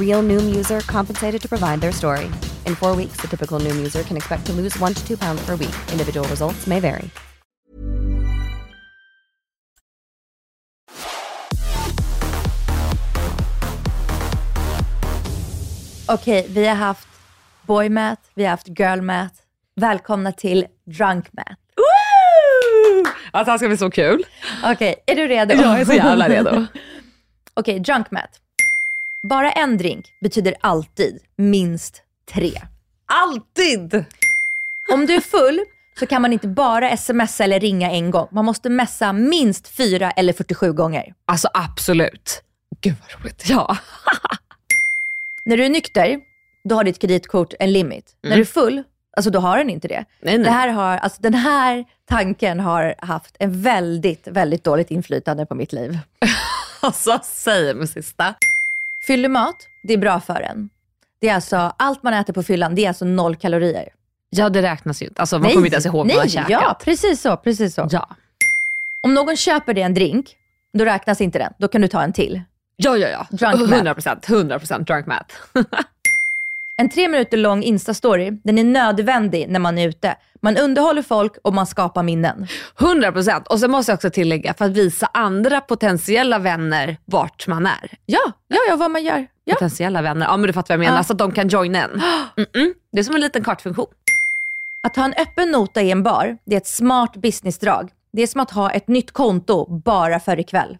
Real Noom user compensated to provide their story. In four weeks, the typical Noom user can expect to lose one to two pounds per week. Individual results may vary. Okej, vi har haft boy math, vi har haft girl math. Välkomna till drunk math. Alltså det här ska bli så kul. Okej, är du redo? Jag är så jävla redo. Okej, drunk math. Bara en drink betyder alltid minst tre. Alltid! Om du är full så kan man inte bara smsa eller ringa en gång. Man måste messa minst fyra eller 47 gånger. Alltså absolut. Gud vad roligt. Ja. När du är nykter, då har ditt kreditkort en limit. När du är full, alltså då har den inte det. Mm. Nej, nej. Det här har, alltså den här tanken har haft en väldigt, väldigt dåligt inflytande på mitt liv. Alltså mig sista. Fyllig mat, det är bra för en. Det är alltså, allt man äter på fyllan, det är alltså noll kalorier. Ja det räknas ju inte. Alltså man kommer inte ens ihåg vad man nej, käkat. ja, precis så, precis så. ja. Om någon köper dig en drink, då räknas inte den. Då kan du ta en till. Ja, ja, ja. Drunk 100 procent. 100 procent drunk math. En tre minuter lång Insta-story, den är nödvändig när man är ute. Man underhåller folk och man skapar minnen. 100 procent. Och sen måste jag också tillägga, för att visa andra potentiella vänner vart man är. Ja, ja, ja vad man gör. Ja. Potentiella vänner, ja men du fattar vad jag menar. Ja. Så att de kan joina en. Mm-mm. Det är som en liten kartfunktion. Att ha en öppen nota i en bar, det är ett smart businessdrag. Det är som att ha ett nytt konto bara för ikväll.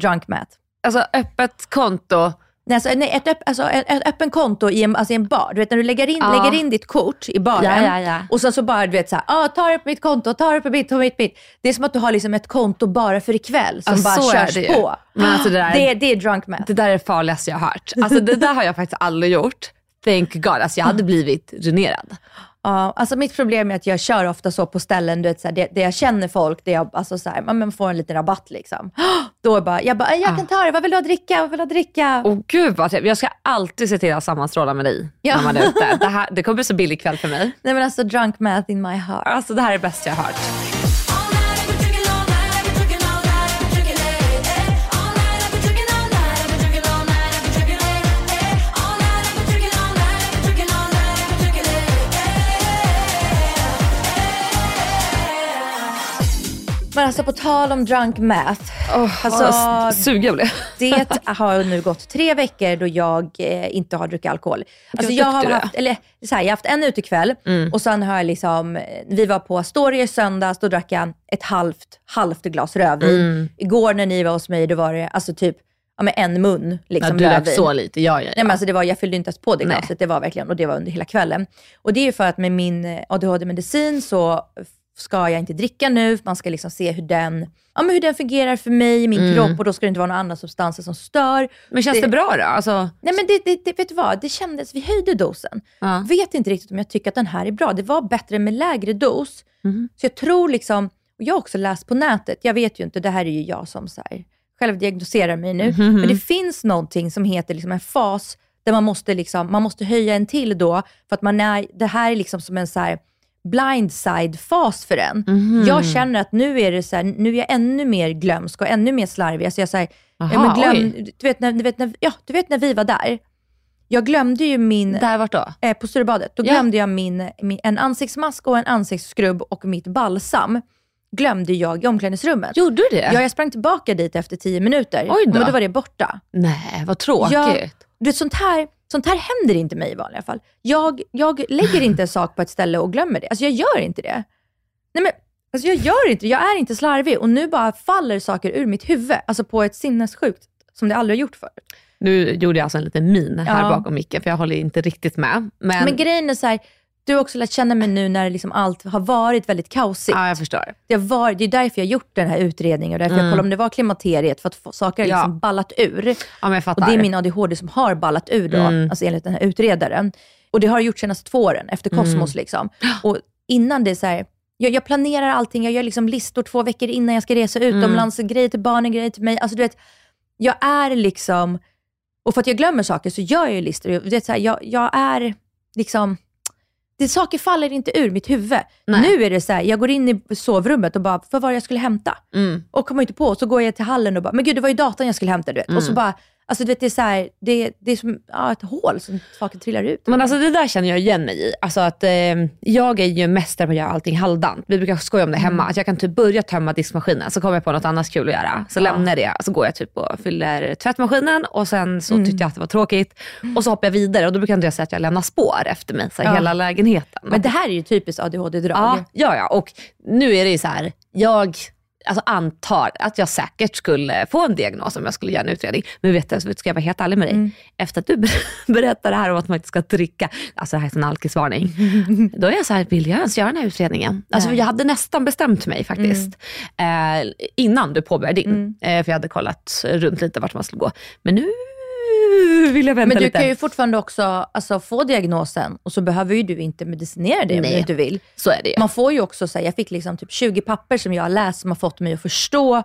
Drunk math. Alltså öppet konto. Alltså, nej, ett, öpp, alltså, ett, öppen konto i en, alltså, i en bar. Du vet när du lägger in, Ja. lägger in ditt kort i baren Ja, ja, och sen så bara du vet så här, ah, ta det på mitt konto, ta det på mitt, på mitt, mitt. Det är som att du har liksom ett konto bara för ikväll som bara körs det på. Men alltså det där- det, det är drunk math. Det där är det farligaste jag har hört. Alltså det där har jag faktiskt aldrig gjort. Thank God. Alltså jag hade blivit ruinerad. Ja, alltså mitt problem är att jag kör ofta så på ställen, du vet, så här, det jag känner folk, det jag, alltså, så här, man får en liten rabatt liksom. Då är bara, jag bara, jag kan ta det, vad vill du ha dricka? Vad vill du ha dricka? Åh gud vad trevligt. Jag ska alltid se till att sammanstråla med dig Ja. när man är ute. Det, här, det kommer bli så billig kväll för mig. Nej men alltså drunk math in my heart. Alltså det här är det bästa jag har hört. Alltså på tal om drunk math. alltså, Vad sugen jag blev. det har nu gått tre veckor då jag eh, inte har druckit alkohol. Alltså jag har det? haft, eller så här, jag har haft en utekväll och sen har jag liksom, vi var på Astoria i söndags, då drack jag ett halvt, halvt glas rödvin. Igår när ni var hos mig, då var det alltså typ ja, med en mun liksom, du drack så lite. Ja, ja, ja. Nej, men alltså det var, jag fyllde inte ens på det Nej. glaset, det var verkligen, och det var under hela kvällen. Och det är ju för att med min ADHD-medicin så ska jag inte dricka nu, man ska liksom se hur den, ja, men hur den fungerar för mig min kropp och då ska det inte vara några andra substanser som stör. Men känns det, bra då? Alltså, Nej men det, det, det, vet du vad, det kändes, vi höjde dosen. Ja. Vet inte riktigt om jag tycker att den här är bra. Det var bättre med lägre dos. Mhm. Så jag tror liksom, och jag har också läst på nätet, jag vet ju inte, det här är ju jag som så här, själv diagnoserar mig nu, Mhm. men det finns någonting som heter liksom en fas där man måste, liksom, man måste höja en till då, för att man är, det här är liksom som en så här blindside-fas för en. Mhm. Jag känner att nu är det så här, nu är jag ännu mer glömsk och ännu mer slarvig. Alltså jag så här, ja, Aha, men glöm, oj. du, vet när, du, vet när, ja, du vet när vi var där, jag glömde ju min, där vart då? eh, på Sturebadet, då Ja. glömde jag min, min, en ansiktsmask och en ansiktsskrubb och mitt balsam. Glömde jag i omklädningsrummet. Gjorde du det? Ja, jag sprang tillbaka dit efter tio minuter. Oj då. Men då var det borta. Nej, vad tråkigt. Ja, du vet, sånt, här, sånt här händer inte mig i vanliga fall. Jag, jag lägger inte en sak på ett ställe och glömmer det. Alltså jag gör inte det. Nej, men Alltså jag gör inte jag är inte slarvig och nu bara faller saker ur mitt huvud, alltså på ett sinnessjukt som det aldrig har gjort förut. Nu gjorde jag alltså en liten min här Ja. bakom micken, för jag håller inte riktigt med. Men, Men grejen är så här, du har också lärt känna mig nu när liksom allt har varit väldigt kaosigt. ja, jag förstår. Det, har varit, det är därför jag har gjort den här utredningen och därför jag kollade om det var klimakteriet, för att saker har Mm. Ja. liksom ballat ur. Ja, men jag fattar. Och det är min ADHD som har ballat ur då, Mm. alltså enligt den här utredaren. Och det har jag gjort senaste två åren, efter Mm. Cosmos. Liksom. Och innan det är så här, jag, jag planerar allting, jag gör liksom listor två veckor innan jag ska resa Mm. utomlands, grejer till barnen, grejer till mig. Alltså du vet, jag är liksom, och för att jag glömmer saker så gör jag ju listor. Du vet, så här, jag, jag är liksom, det saker faller inte ur mitt huvud. Nej. Nu är det så här, jag går in i sovrummet och bara, vad var det jag skulle hämta? Mm. Och kommer inte på. Och så går jag till hallen och bara, men gud det var ju datorn jag skulle hämta. Du vet. Och Mm. så bara, alltså du vet det är så här, det, det är som ja, ett hål som saker trillar ut. Men alltså det där känner jag igen mig i. Alltså att, eh, jag är ju mästare på att göra allting halvdant. Vi brukar skoja om det hemma. Att jag kan typ börja tömma diskmaskinen, så kommer jag på något annat kul att göra. Så lämnar jag det, så går jag typ och fyller tvättmaskinen och sen så tyckte jag att det var tråkigt. Och så hoppar jag vidare och då brukar inte jag säga att jag lämnar spår efter mig, så här, Ja. hela lägenheten. Men det här är ju typiskt ADHD-drag. Ja, ja, ja. Och nu är det ju så här, jag alltså, antar att jag säkert skulle få en diagnos om jag skulle göra en utredning. Men vet du, ska jag vara helt ärlig med dig? Mm. Efter att du ber- berättar det här om att man inte ska dricka, alltså det här är en alkisvarning. Då är jag så här, vill jag ens göra den här utredningen? Alltså, jag hade nästan bestämt mig faktiskt. Eh, innan du påbörjade din. Mm. Eh, för jag hade kollat runt lite vart man skulle gå. Men nu vill jag vänta Men du lite. kan ju fortfarande också alltså, få diagnosen och så behöver ju du inte medicinera det om Nej. du inte vill. Så är det ju. Man får ju också säga, jag fick liksom typ 20 papper som jag har läst som har fått mig att förstå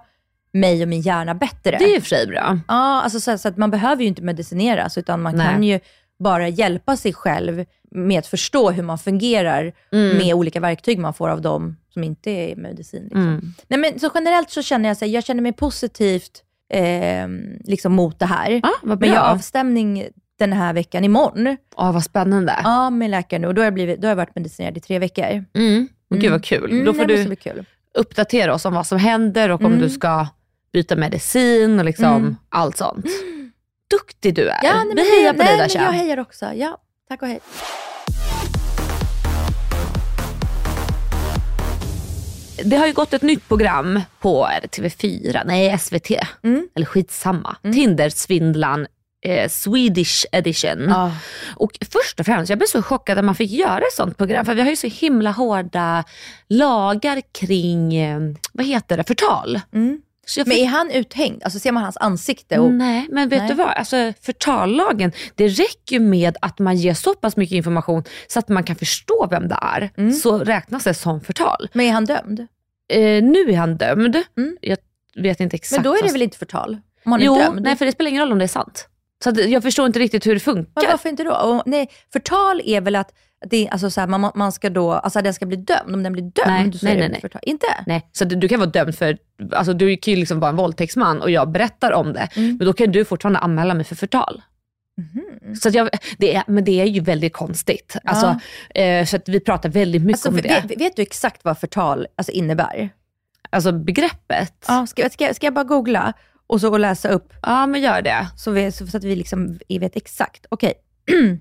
mig och min hjärna bättre. Det är ju för sig bra. Ja, alltså så, så att man behöver ju inte medicineras, utan man Nej. kan ju bara hjälpa sig själv med att förstå hur man fungerar Mm. med olika verktyg man får av dem som inte är medicin. Liksom. Mm. Nej, men, så generellt så känner jag, så här, jag känner mig positivt eh, liksom mot det här. Ja, vad men jag har bra. avstämning den här veckan imorgon. Åh, vad spännande. Ja, med läkaren nu. Och då har jag, blivit, då har jag varit medicinerad i tre veckor. Mm. Gud vad kul. Mm, Då får du kul. uppdatera oss om vad som händer och om Mm. du ska byta medicin och liksom Mm. allt sånt. Duktig du är. Ja, nej, Vi hejar på dig nej, men Dasha. Jag hejar också. Ja, tack och hej. Det har ju gått ett nytt program på är det TV4, nej SVT, Mm. eller skitsamma. Tindersvindlan eh, Swedish edition. Ja. Och först och främst, jag blev så chockad att man fick göra ett sånt program. För vi har ju så himla hårda lagar kring, eh, vad heter det, förtal. Mm. Jag Men fick- är han uthängd? Alltså ser man hans ansikte? Och... Nej, men vet Nej. du vad? Alltså, förtallagen, det räcker ju med att man ger så pass mycket information så att man kan förstå vem det är. Mm. Så räknas det som förtal. Men är han dömd? Eh, nu är han dömd. Mm. Jag vet inte exakt. Men då är det väl inte förtal? Om han är Jo, dömd? nej för det spelar ingen roll om det är sant. Så jag förstår inte riktigt hur det funkar. Men varför inte då? Och, nej, förtal är väl att det, alltså, så här, man, man ska då, alltså den ska bli dömd. Om den blir dömd, Nej, så nej, är det nej, förtal. Inte? Nej, så att du kan vara dömd för, alltså du kan ju liksom vara en våldtäktsman och jag berättar om det. Mm. Men då kan du fortfarande anmäla mig för förtal. Mhm. Så jag, det är, men det är ju väldigt konstigt. Alltså, eh, så att vi pratar väldigt mycket Alltså, om det. vet, vet du exakt vad förtal alltså, innebär? Alltså begreppet. Ja, ska, ska, ska jag bara googla och så och läsa upp Ja, men gör det. så, vi, så, att vi liksom vet exakt? Okej.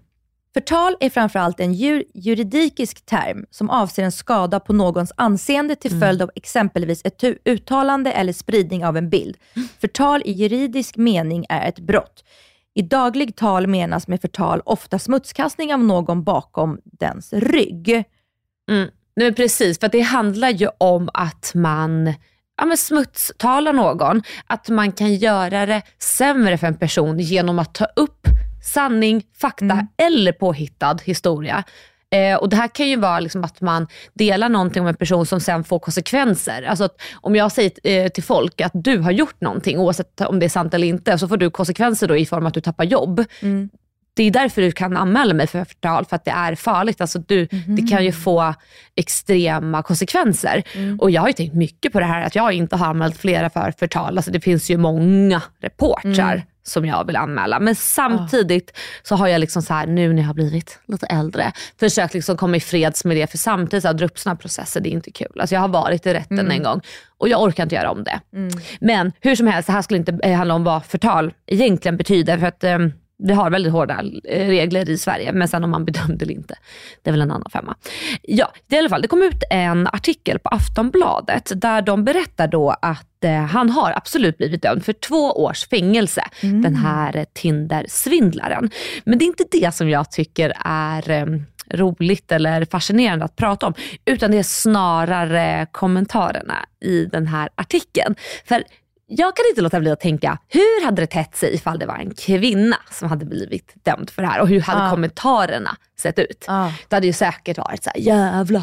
Förtal är framförallt en ju, juridisk term som avser en skada på någons anseende till följd av exempelvis ett uttalande eller spridning av en bild. Förtal i juridisk mening är ett brott. I daglig tal menas med förtal ofta smutskastning av någon bakom dens rygg. Mm. Nej, men precis, för att det handlar ju om att man ja, men smutstalar någon. Att man kan göra det sämre för en person genom att ta upp sanning, fakta eller påhittad historia. Eh, och Det här kan ju vara liksom att man delar någonting om en person som sen får konsekvenser. Alltså om jag säger eh, till folk att du har gjort någonting, oavsett om det är sant eller inte, så får du konsekvenser då i form av att du tappar jobb. Det är därför du kan anmäla mig för förtal, för att det är farligt. Alltså du, Det kan ju få extrema konsekvenser. Och jag har ju tänkt mycket på det här, att jag inte har anmält flera för förtal. Alltså det finns ju många reportrar som jag vill anmäla. Men samtidigt så har jag liksom så här, nu när jag har blivit lite äldre, försökt liksom komma i freds med det. För samtidigt så här, dra upp såna här processer, det är inte kul. Alltså jag har varit i rätten en gång och jag orkar inte göra om det. Men hur som helst, det här skulle inte eh, handla om vad förtal egentligen betyder. För att eh, vi har väldigt hårda eh, regler i Sverige, men sen om man bedömde eller inte, det är väl en annan femma. Ja, i alla fall, det kom ut en artikel på Aftonbladet där de berättar då att eh, han har absolut blivit dömd för två års fängelse, den här eh, Tinder-svindlaren. Men det är inte det som jag tycker är eh, roligt eller fascinerande att prata om, utan det är snarare kommentarerna i den här artikeln. För jag kan inte låta bli att tänka, hur hade det tätt sig ifall det var en kvinna som hade blivit dömd för det här och hur hade Ja. kommentarerna sett ut? Ja. Det hade ju säkert varit så här, jävla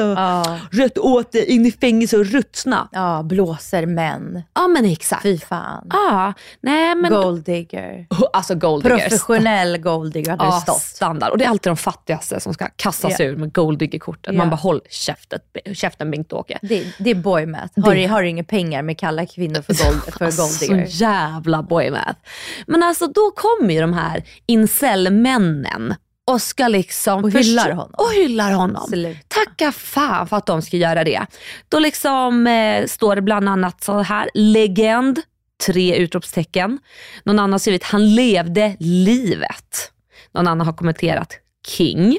fitta, Ja. rätt åt dig, in i fängelse och ruttna. Ja, blåser män. Ja men exakt. Fy fan. Ja, nej men... Golddigger. Alltså golddiggers. Professionell golddigger hade det Ja, stått. standard. Och det är alltid de fattigaste som ska kasta sig Ja. ur med golddiggerkortet. Ja. Man bara håll käften, käften Bengt-Åke. Det, det är boymat. Har, Det- har inga pengar med kalla kvinnor för, gold, för golddigger? Så jävla boymath. Men alltså då kommer ju de här incel-männen och ska liksom... Och hyllar honom. Och hyllar honom. Absolut. Tacka fan för att de ska göra det. Då liksom eh, står det bland annat så här, legend, tre utropstecken. Någon annan har skrivit, han levde livet. Någon annan har kommenterat, king.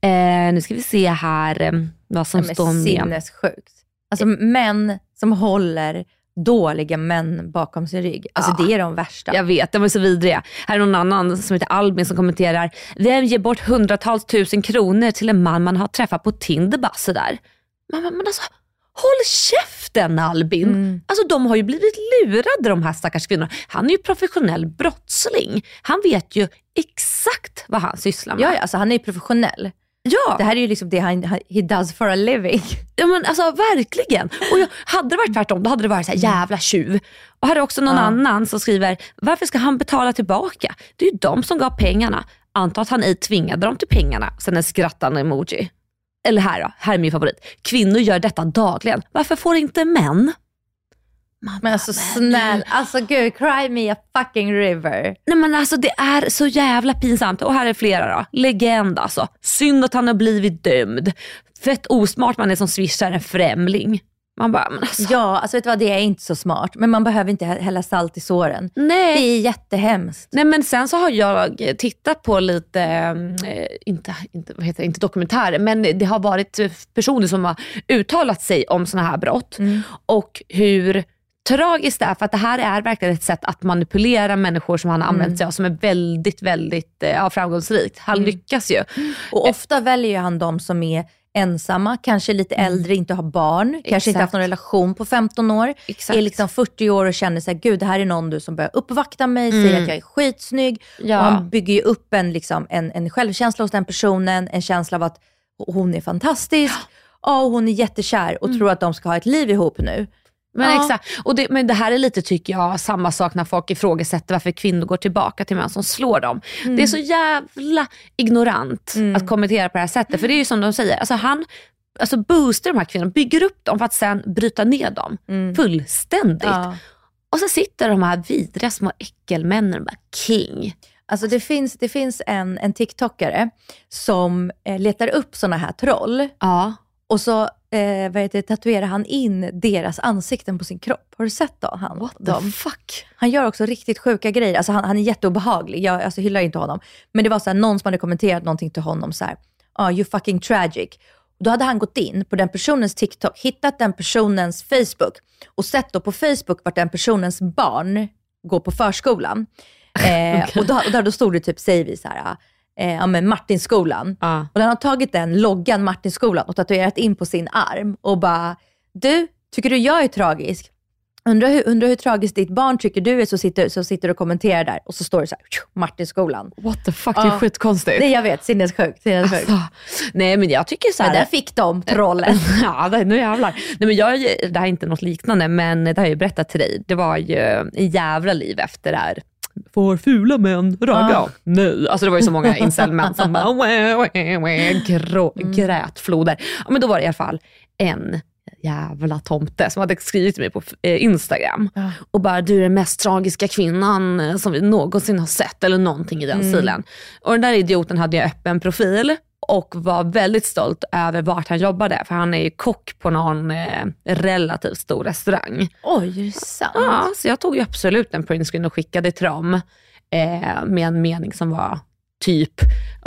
Eh, nu ska vi se här eh, vad som Ja, står med. sinnessjukt. Alltså män som håller dåliga män bakom sin rygg. Alltså Ja. det är de värsta. Jag vet, de är så vidriga. Här är någon annan som heter Albin som kommenterar. Vem ger bort hundratals tusen kronor till en man man har träffat på Tinder bara sådär? Men, men, men alltså, håll käften Albin. Mm. Alltså de har ju blivit lurade de här stackars kvinnorna. Han är ju professionell brottsling. Han vet ju exakt vad han sysslar med. Ja, ja, alltså han är ju professionell. Ja. Det här är ju liksom det han, he does for a living. Ja men alltså verkligen. Och jag, hade det varit tvärtom, då hade det varit så här, jävla tjuv. Och här är också någon Ja. annan som skriver, varför ska han betala tillbaka? Det är ju de som gav pengarna. Anta att han ej tvingade dem till pengarna. Sen en skrattande emoji. Eller här då, här är min favorit. Kvinnor gör detta dagligen. Varför får inte män? Men alltså snäll, alltså gud, cry me a fucking river. Nej men alltså det är så jävla pinsamt. Och här är flera då. Legend alltså. Synd att han har blivit dömd. Fett osmart man är som swishar en främling. Man bara, men alltså. Ja, alltså vet du vad, det är inte så smart. Men man behöver inte hä- hälla salt i såren. Nej. Det är jättehemskt. Nej men sen så har jag tittat på lite, eh, inte, inte, vad heter det, inte dokumentärer, men det har varit eh, personer som har uttalat sig om sådana här brott. Och hur tragiskt är, för att det här är verkligen ett sätt att manipulera människor som han har använt sig av, som är väldigt, väldigt eh, ja, framgångsrikt. Han lyckas ju. Och ofta väljer han de som är ensamma, kanske lite äldre, inte har barn, kanske inte Exakt. haft någon relation på 15 år. Exakt. Är liksom 40 år och känner sig, gud det här är någon du som börjar uppvakta mig, säger att jag är skitsnygg. Ja. Och han bygger ju upp en, liksom, en, en självkänsla hos den personen, en känsla av att hon är fantastisk. Ja, och hon är jättekär och tror att de ska ha ett liv ihop nu. Men, Ja. exakt. Och det, men det här är lite, tycker jag, samma sak när folk ifrågasätter varför kvinnor går tillbaka till män som slår dem. Det är så jävla ignorant att kommentera på det här sättet. För det är ju som de säger, alltså han alltså boostar de här kvinnorna, bygger upp dem för att sen bryta ner dem fullständigt. Ja. Och så sitter de här vidriga små äckelmännen och bara king. Alltså det finns, det finns en, en TikTokare som eh, letar upp sådana här troll Ja. Och så eh, vad heter tatuerar han in deras ansikten på sin kropp. Har du sett då, han, What the dem? fuck? Han gör också riktigt sjuka grejer. Alltså han, han är jätteobehaglig. Jag alltså, hyllar inte honom. Men det var så här, någon som hade kommenterat någonting till honom så här, ah, you fucking tragic. Då hade han gått in på den personens TikTok, hittat den personens Facebook och sett då på Facebook vart den personens barn går på förskolan. Eh, och, då, och där då stod det typ, säger vi så här, eh, ja men Martinskolan. Ja. Och den har tagit den loggan Martinskolan och tatuerat in på sin arm och bara, du, tycker du jag är tragisk? Undrar hur, undrar hur tragiskt ditt barn tycker du är, så sitter, så sitter du och kommenterar där och så står det så här, Martinskolan. What the fuck, det är Ja. skitkonstigt. Nej jag vet, sinnessjukt. sinnessjukt. Alltså, nej men jag tycker så här. Men där fick de trollen. Ja, nu jävlar. Nej, men jag, det här är inte något liknande, men det har jag ju berättat till dig. Det var ju en jävla liv efter det här. Får fula män ragga? Ja. Nej. Alltså det var ju så många incel-män som bara wä, wä, wä, grå, Mm. grät floder. Ja, men då var det i alla fall en jävla tomte som hade skrivit till mig på eh, Instagram Ja. och bara du är den mest tragiska kvinnan eh, som vi någonsin har sett eller någonting i den Mm. stilen. Och den där idioten hade ju öppen profil och var väldigt stolt över vart han jobbade för han är ju kock på någon eh, relativt stor restaurang. Oj, är det sant? Ja, så jag tog ju absolut en printscreen och skickade till dem. eh, med en mening som var typ,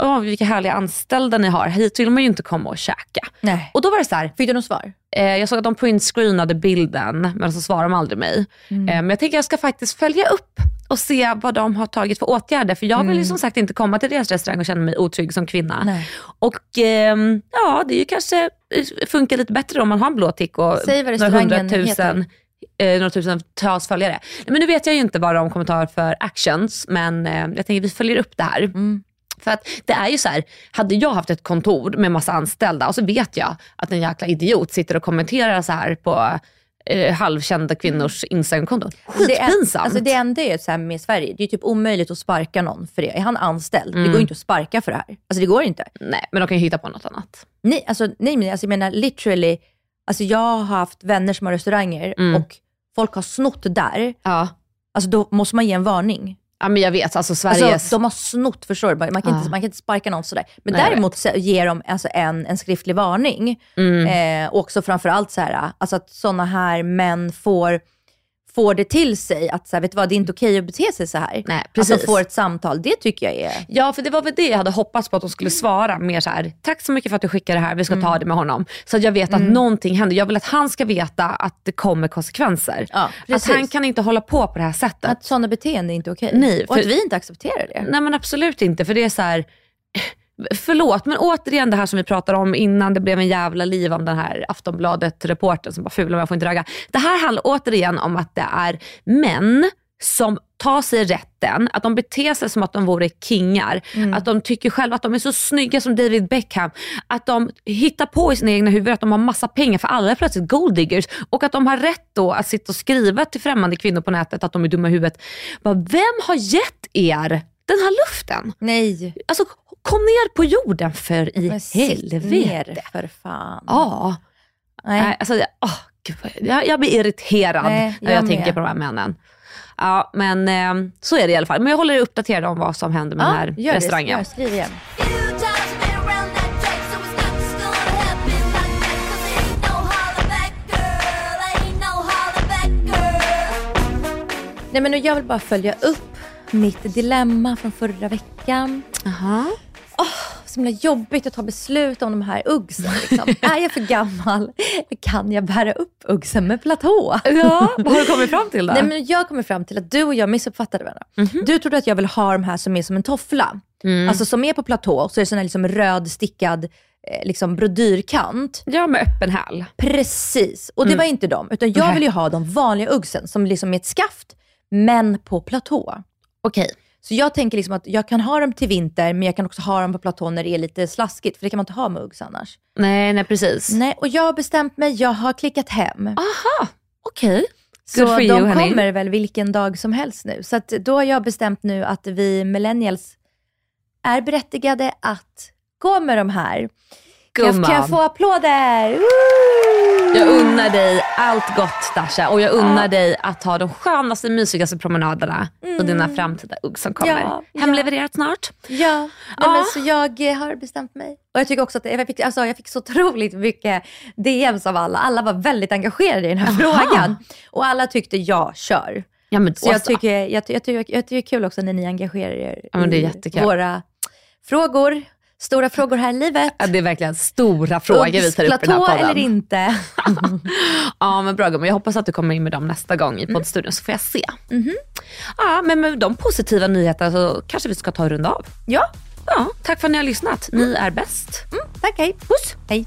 Åh, vilka härliga anställda ni har, hit vill man ju inte komma och käka. Nej. Och då var det så här, Fick du något svar? eh, jag såg att de printscreenade bilden men så svarade de aldrig mig. Eh, men jag tänker jag ska faktiskt följa upp och se vad de har tagit för åtgärder. För jag vill ju som sagt inte komma till deras restaurang och känna mig otrygg som kvinna. Nej. Och ehm, ja, det är ju kanske eh, funkar lite bättre om man har en blå tick och några hundratusen eh, några tusentals följare. Men nu vet jag ju inte vad de kommer ta för actions, men eh, jag tänker vi följer upp det här. För att det är ju så här, hade jag haft ett kontor med massa anställda och så vet jag att en jäkla idiot sitter och kommenterar så här på eh, halvkända kvinnors Instagramkonton. Det, är, Skitpinsamt. alltså det enda är så här med Sverige, det är typ omöjligt att sparka någon för det. Är han anställd, det går ju inte att sparka för det här. Alltså det går inte. Nej, men de kan ju hitta på något annat. Nej, alltså, nej men alltså, jag menar literally, alltså jag har haft vänner som har restauranger Mm. och folk har snott där. Ja. Alltså då måste man ge en varning. Ja, men jag vet. Alltså Sveriges... Alltså, de har snott, förstår du? Man kan, Ja. inte, man kan inte sparka någon sådär. Men Nej, däremot så ger de alltså en, en skriftlig varning. Mm. Eh, och också framförallt så här, alltså att sådana här män får, får det till sig att så här, vet du vad, det är inte okej att bete sig så här. Nej, precis. får ett samtal, det tycker jag är... Ja, för det var väl det jag hade hoppats på att de skulle svara. Mer så här, tack så mycket för att du skickade det här, vi ska Mm. ta det med honom. Så att jag vet att någonting händer. Jag vill att han ska veta att det kommer konsekvenser. Ja, att han kan inte hålla på på det här sättet. Att sådana beteenden är inte okej. Nej, och för- att vi inte accepterar det. Nej men absolut inte, för det är så här. Förlåt, men återigen det här som vi pratade om innan det blev en jävla liv om den här Aftonbladet-reporten som bara fula men jag får inte röga. Det här handlar återigen om att det är män som tar sig rätten, att de beter sig som att de vore kingar, att de tycker själva att de är så snygga som David Beckham, att de hittar på i sina egna huvuden att de har massa pengar för alla är plötsligt golddiggers och att de har rätt då att sitta och skriva till främmande kvinnor på nätet att de är dumma i huvudet. Bara, vem har gett er den här luften? Nej. Alltså kom ner på jorden för i helvete. ner för fan. Ja. Nej. Alltså, åh, gud, jag, jag blir irriterad Nej, när jag, jag tänker med. på de här männen. Ja, men eh, så är det i alla fall. Men jag håller er uppdaterad om vad som händer med den här gör restaurangen. Det, skriv igen. Nej, men nu, jag vill bara följa upp mitt dilemma från förra veckan. Aha. Så himla jobbigt att ta beslut om de här uggsen. Liksom. är jag för gammal? Kan jag bära upp uggsen med platå? Ja, vad har du kommit fram till då? Nej, men jag kommer fram till att du och jag missuppfattade varandra. Mhm. Du trodde att jag vill ha de här som är som en toffla. Mm. Alltså som är på platå, så är det sån här liksom röd stickad eh, liksom brodyrkant. Ja, med öppen häl. Precis, och det var inte de. Utan jag vill ju ha de vanliga uggsen som liksom är ett skaft, men på platå. Okej. Så jag tänker liksom att jag kan ha dem till vinter, men jag kan också ha dem på platå när det är lite slaskigt, för det kan man inte ha med uggs annars. Nej, nej precis. Nej, och jag har bestämt mig, jag har klickat hem. Aha, okej. Så Good for de you, honey. kommer väl vilken dag som helst nu. Så då har jag bestämt nu att vi millennials är berättigade att gå med de här. Kan jag, kan jag få applåder? Woo! Jag unnar dig allt gott Dasha och jag unnar dig att ha de skönaste, mysigaste promenaderna och dina framtida ugg som kommer. Mm. Ja, ja. Hemlevererat snart. Ja, nej, Ja. men så jag eh, har bestämt mig. Och jag tycker också att jag fick, alltså, jag fick så otroligt mycket DMs av alla. Alla var väldigt engagerade i den här Aha. frågan. Och alla tyckte ja, kör. Ja, men Så jag Åsa. tycker, jag, jag, tycker, jag tycker det är kul också när ni engagerar er Ja, i våra frågor. Stora frågor här i livet. Ja, det är verkligen stora frågor vi tar upp i den här podden. eller inte. Ja men bra gumman, jag hoppas att du kommer in med dem nästa gång i poddstudion så får jag se. Ja men med de positiva nyheterna så kanske vi ska ta och runda av. Ja, Ja, tack för att ni har lyssnat. Ni är bäst. tack. Hej. Puss. Hej.